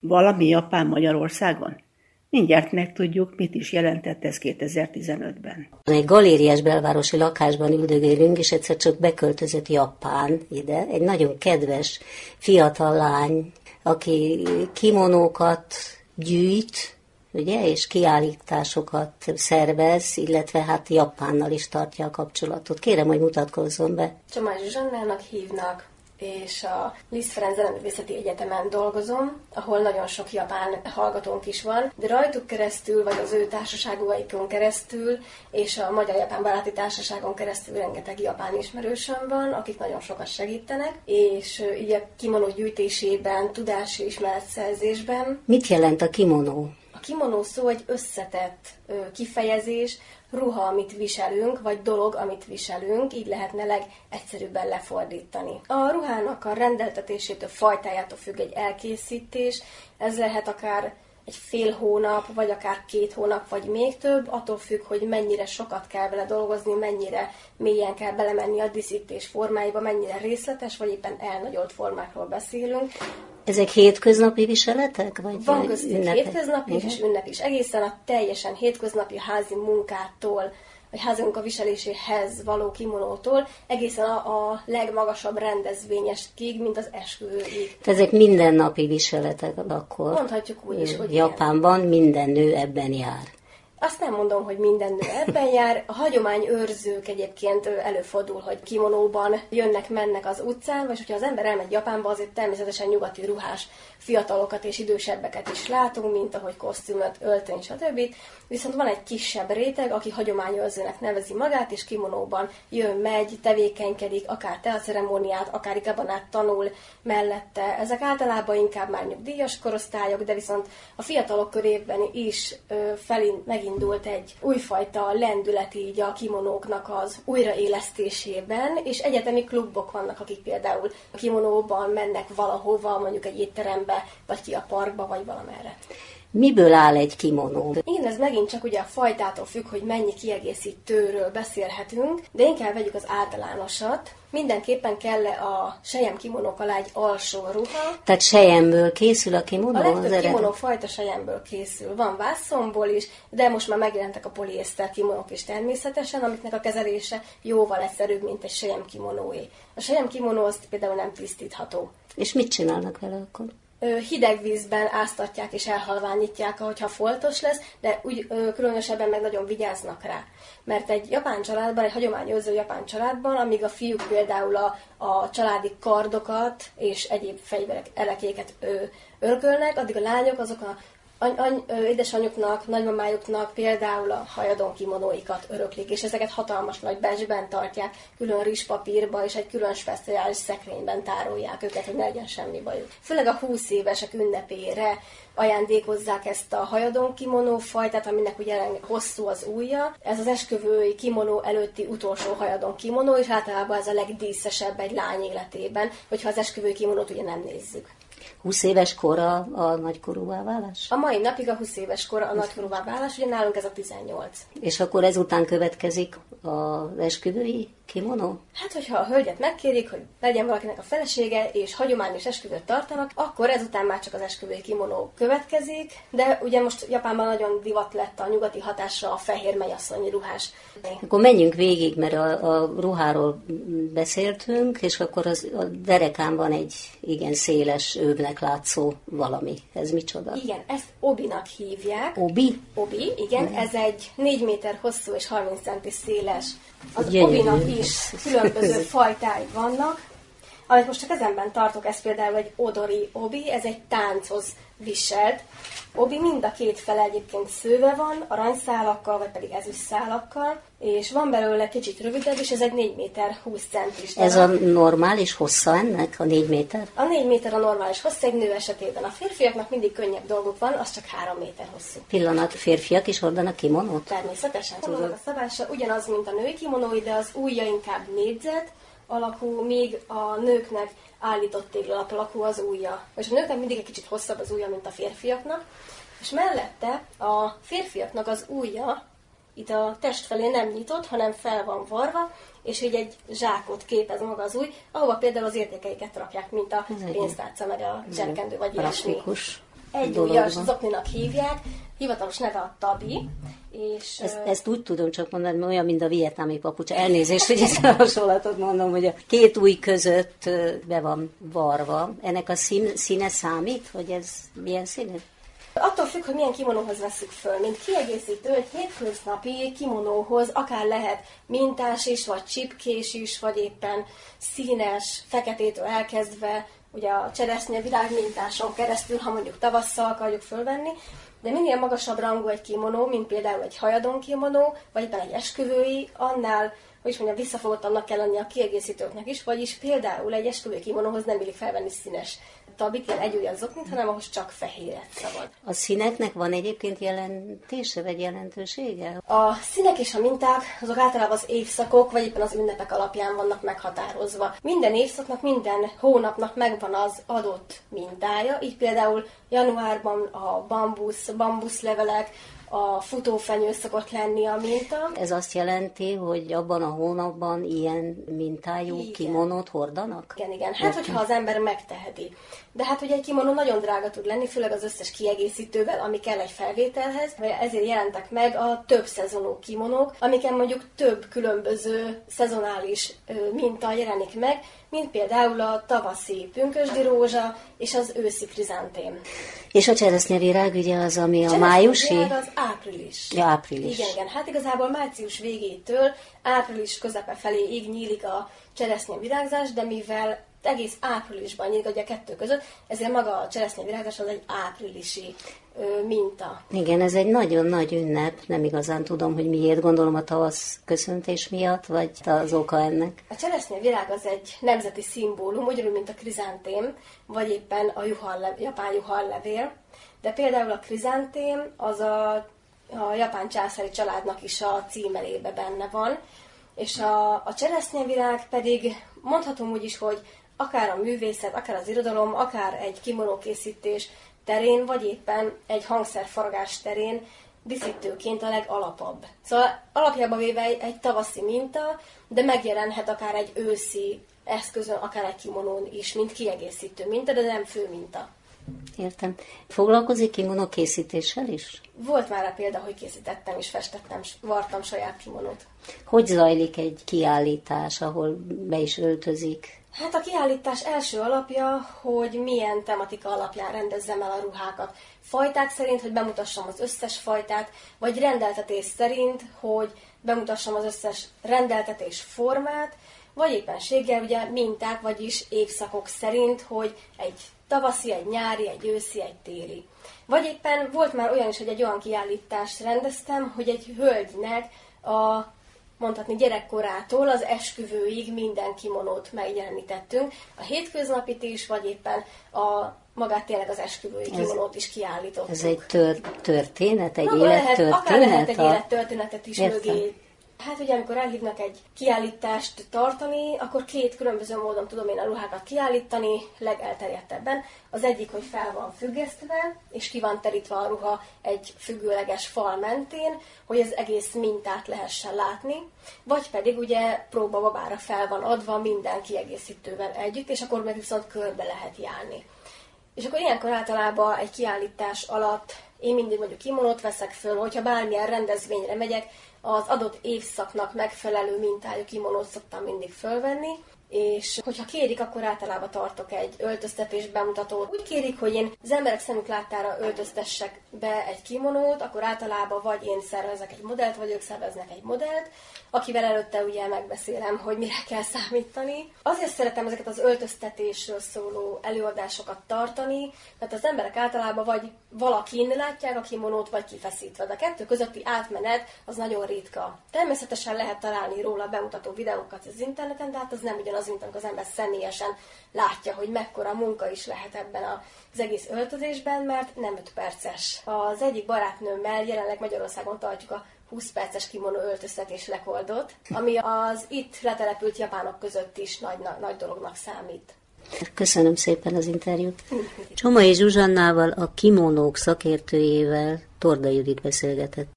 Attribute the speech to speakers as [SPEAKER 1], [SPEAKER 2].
[SPEAKER 1] Valami Japán Magyarországon? Mindjárt megtudjuk, mit is jelentett ez 2015-ben.
[SPEAKER 2] Egy galériás belvárosi lakásban üldögélünk, és egyszer csak beköltözött Japán ide. Egy nagyon kedves fiatal lány, aki kimonókat gyűjt, ugye, és kiállításokat szervez, illetve hát Japánnal is tartja a kapcsolatot. Kérem, hogy mutatkozzon be.
[SPEAKER 3] Csomás Zsuzsannának hívnak, és a Liszt Ferenc Zeneművészeti Egyetemen dolgozom, ahol nagyon sok japán hallgatónk is van, de rajtuk keresztül, vagy az ő társaságaikon keresztül, és a Magyar-Japán Baráti Társaságon keresztül rengeteg japán ismerősöm van, akik nagyon sokat segítenek, és így a kimonó gyűjtésében, tudási ismeretszerzésben.
[SPEAKER 2] Mit jelent a kimonó?
[SPEAKER 3] A kimonó szó egy összetett kifejezés, ruha, amit viselünk, vagy dolog, amit viselünk, így lehetne legegyszerűbben lefordítani. A ruhának a rendeltetésétől, fajtájától függ egy elkészítés, ez lehet akár egy fél hónap, vagy akár két hónap, vagy még több, attól függ, hogy mennyire sokat kell vele dolgozni, mennyire mélyen kell belemenni a díszítés formáiba, mennyire részletes, vagy éppen elnagyolt formákról beszélünk.
[SPEAKER 2] Ezek hétköznapi viseletek? Vagy
[SPEAKER 3] Van köztük hétköznapi uh-huh. és ünnep is. Egészen a teljesen hétköznapi házi munkától, vagy házunk viseléséhez való kimonótól, egészen a, a legmagasabb rendezvényeskig, mint az esküvőig.
[SPEAKER 2] Ezek mindennapi viseletek akkor?
[SPEAKER 3] Mondhatjuk úgy is, hogy
[SPEAKER 2] Japánban igen. minden nő ebben jár.
[SPEAKER 3] Azt nem mondom, hogy minden nő ebben jár. A hagyományőrzők egyébként előfordul, hogy kimonóban jönnek, mennek az utcán, vagy hogyha az ember elmegy Japánba, azért természetesen nyugati ruhás fiatalokat és idősebbeket is látunk, mint ahogy kosztümöt, öltöny, stb. Viszont van egy kisebb réteg, aki hagyományőrzőnek nevezi magát, és kimonóban jön, megy, tevékenykedik, akár teaceremóniát, akár ikabonát tanul mellette. Ezek általában inkább már nyugdíjas korosztályok, de viszont a fiatalok körében is ö, felin, megindult egy újfajta lendület így a kimonóknak az újraélesztésében, és egyetemi klubok vannak, akik például a kimonóban mennek valahova, mondjuk egy étterembe, vagy ki a parkba, vagy valamerre.
[SPEAKER 2] Miből áll egy kimonó?
[SPEAKER 3] Igen, ez megint csak ugye a fajtától függ, hogy mennyi kiegészítőről beszélhetünk, de inkább vegyük az általánosat. Mindenképpen kell a sejem kimonók alá egy alsó ruha.
[SPEAKER 2] Tehát sejemből készül a kimonó?
[SPEAKER 3] A legtöbb kimonó fajta sejemből készül. Van vászonból is, de most már megjelentek a poliészter kimonók is természetesen, amiknek a kezelése jóval egyszerűbb, mint egy sejem kimonóé. A sejem kimonó azt például nem tisztítható.
[SPEAKER 2] És mit csinálnak vele akkor?
[SPEAKER 3] Hideg vízben áztatják és elhalványítják, hogyha foltos lesz, de úgy különösebben meg nagyon vigyáznak rá. Mert egy japán családban, egy hagyományőrző japán családban, amíg a fiúk például a, a családi kardokat és egyéb fegyverek, elekéket örgölnek, addig a lányok azok a any, any, édesanyjuknak, nagymamájuknak például a hajadon kimonóikat öröklik, és ezeket hatalmas nagy becsben tartják, külön rizspapírba és egy külön speciális szekrényben tárolják őket, hogy ne legyen semmi bajuk. Főleg a 20 évesek ünnepére ajándékozzák ezt a hajadon kimonó fajtát, aminek ugye hosszú az ujja. Ez az esküvői kimonó előtti utolsó hajadon kimonó, és általában ez a legdíszesebb egy lány életében, hogyha az esküvői kimonót ugye nem nézzük.
[SPEAKER 2] 20 éves kora a nagykorúvá válás?
[SPEAKER 3] A mai napig a 20 éves kora a nagykorúvá válás, ugye nálunk ez a 18.
[SPEAKER 2] És akkor ezután következik az esküvői kimonó?
[SPEAKER 3] Hát, hogyha a hölgyet megkérik, hogy legyen valakinek a felesége, és hagyományos esküvőt tartanak, akkor ezután már csak az esküvői kimonó következik, de ugye most Japánban nagyon divat lett a nyugati hatásra a fehér mennyasszonyi ruhás.
[SPEAKER 2] Akkor menjünk végig, mert a, a ruháról beszéltünk, és akkor az, a derekán van egy igen széles övnek látszó valami. Ez micsoda?
[SPEAKER 3] Igen, ezt obinak hívják.
[SPEAKER 2] Obi?
[SPEAKER 3] Obi, igen. Mm. Ez egy 4 méter hosszú és 30 cm széles az Gyönyörű. obinak is különböző fajtái vannak. Amit most csak ezenben tartok, ez például egy odori obi, ez egy tánchoz viselt. Obi mind a két fele egyébként szőve van, aranyszálakkal, vagy pedig ezüstszálakkal, és van belőle kicsit rövidebb, és ez egy 4 méter 20 centis.
[SPEAKER 2] Ez a normális hossza ennek, a 4 méter?
[SPEAKER 3] A 4 méter a normális hossza egy nő esetében. A férfiaknak mindig könnyebb dolguk van, az csak 3 méter hosszú.
[SPEAKER 2] Pillanat, férfiak is hordanak kimonót?
[SPEAKER 3] Természetesen. A szabása ugyanaz, mint a női kimonói, de az ujja inkább négyzet, alakú, míg a nőknek állított téglalap alakú az ujja. És a nőknek mindig egy kicsit hosszabb az ujja, mint a férfiaknak. És mellette a férfiaknak az ujja itt a test felé nem nyitott, hanem fel van varva, és így egy zsákot képez maga az új, ahova például az értékeiket rakják, mint a pénztárca, meg a zsebkendő, vagy
[SPEAKER 2] ilyesmi.
[SPEAKER 3] Egy ujjas zokninak hívják, hivatalos neve a tabi, és,
[SPEAKER 2] ezt, ezt úgy tudom csak mondani, hogy olyan, mint a vietnámi papucs. Elnézést, hogy ezt a hasonlatot mondom, hogy a két új között be van varva. Ennek a szín, színe számít, hogy ez milyen színű?
[SPEAKER 3] Attól függ, hogy milyen kimonóhoz veszük föl. Mint kiegészítő, egy hétköznapi kimonóhoz akár lehet mintás is, vagy csipkés is, vagy éppen színes, feketétől elkezdve, ugye a cseresznye virág mintáson keresztül, ha mondjuk tavasszal akarjuk fölvenni, de minél magasabb rangú egy kimonó, mint például egy hajadon kimonó, vagy éppen egy esküvői, annál hogy is mondjam, visszafogottabbnak kell lenni a kiegészítőknek is, vagyis például egy esküvői kimonóhoz nem illik felvenni színes ilyen egy olyan zoknit, hanem ahhoz csak fehéret szabad.
[SPEAKER 2] A színeknek van egyébként jelentése, vagy jelentősége?
[SPEAKER 3] A színek és a minták, azok általában az évszakok, vagy éppen az ünnepek alapján vannak meghatározva. Minden évszaknak, minden hónapnak megvan az adott mintája, így például januárban a bambusz, bambuszlevelek, a futófenyő szokott lenni a minta.
[SPEAKER 2] Ez azt jelenti, hogy abban a hónapban ilyen mintájú igen. kimonót hordanak?
[SPEAKER 3] Igen, igen. Hát, hogyha az ember megteheti. De hát ugye egy kimonó nagyon drága tud lenni, főleg az összes kiegészítővel, ami kell egy felvételhez. Ezért jelentek meg a több szezonú kimonók, amiken mondjuk több különböző szezonális minta jelenik meg, mint például a tavaszi pünkösdi rózsa és az őszi krizantém.
[SPEAKER 2] És a cseresznyevirág ugye az, ami a májusi?
[SPEAKER 3] az április.
[SPEAKER 2] Ja, április.
[SPEAKER 3] Igen, igen. Hát igazából március végétől április közepe felé így nyílik a cseresznye virágzás, de mivel egész áprilisban nyílik a kettő között, ezért maga a cseresznye virágzás az egy áprilisi ö, minta.
[SPEAKER 2] Igen, ez egy nagyon nagy ünnep, nem igazán tudom, hogy miért, gondolom a tavasz köszöntés miatt, vagy az oka ennek.
[SPEAKER 3] A cseresznye virág az egy nemzeti szimbólum, ugyanúgy, mint a krizántém, vagy éppen a juhal, japán juhallevél, de például a krizántém az a, a japán császári családnak is a címelébe benne van, és a, a cseresznyevirág pedig mondhatom úgy is, hogy akár a művészet, akár az irodalom, akár egy kimonókészítés terén, vagy éppen egy hangszerfaragás terén díszítőként a legalapabb. Szóval alapjában véve egy, egy tavaszi minta, de megjelenhet akár egy őszi eszközön, akár egy kimonón is, mint kiegészítő minta, de nem fő minta.
[SPEAKER 2] Értem. Foglalkozik kimono készítéssel is?
[SPEAKER 3] Volt már a példa, hogy készítettem és festettem, vartam saját kimonót.
[SPEAKER 2] Hogy zajlik egy kiállítás, ahol be is öltözik?
[SPEAKER 3] Hát a kiállítás első alapja, hogy milyen tematika alapján rendezzem el a ruhákat. Fajták szerint, hogy bemutassam az összes fajtát, vagy rendeltetés szerint, hogy bemutassam az összes rendeltetés formát, vagy éppenséggel ugye minták, vagyis évszakok szerint, hogy egy tavaszi, egy nyári, egy őszi, egy téli. Vagy éppen volt már olyan is, hogy egy olyan kiállítást rendeztem, hogy egy hölgynek a mondhatni gyerekkorától az esküvőig minden kimonót megjelenítettünk. A hétköznapit is, vagy éppen a magát tényleg az esküvői kimonót is kiállítottuk.
[SPEAKER 2] Ez egy tör, történet, egy Na, élettörténet? Lehet,
[SPEAKER 3] akár lehet egy élettörténetet is Értem. mögé Hát ugye, amikor elhívnak egy kiállítást tartani, akkor két különböző módon tudom én a ruhákat kiállítani, legelterjedtebben. Az egyik, hogy fel van függesztve, és ki van terítve a ruha egy függőleges fal mentén, hogy az egész mintát lehessen látni, vagy pedig ugye próbababára fel van adva minden kiegészítővel együtt, és akkor meg viszont körbe lehet járni. És akkor ilyenkor általában egy kiállítás alatt én mindig mondjuk kimonót veszek föl, hogyha bármilyen rendezvényre megyek, az adott évszaknak megfelelő mintájú kimonót szoktam mindig fölvenni, és hogyha kérik, akkor általában tartok egy öltöztetés bemutatót. Úgy kérik, hogy én az emberek szemük láttára öltöztessek be egy kimonót, akkor általában vagy én szervezek egy modellt, vagy ők szerveznek egy modellt, akivel előtte ugye megbeszélem, hogy mire kell számítani. Azért szeretem ezeket az öltöztetésről szóló előadásokat tartani, mert az emberek általában vagy valakin látják a kimonót, vagy kifeszítve. De a kettő közötti átmenet az nagyon ritka. Természetesen lehet találni róla bemutató videókat az interneten, de hát az nem ugyanaz, mint amikor az ember személyesen látja, hogy mekkora munka is lehet ebben az egész öltözésben, mert nem 5 perces. Az egyik barátnőmmel jelenleg Magyarországon tartjuk a 20 perces kimono öltöztetés lekoldot, ami az itt letelepült japánok között is nagy, nagy dolognak számít.
[SPEAKER 2] Köszönöm szépen az interjút. Csomai Zsuzsannával, a kimonók szakértőjével Torda Judit beszélgetett.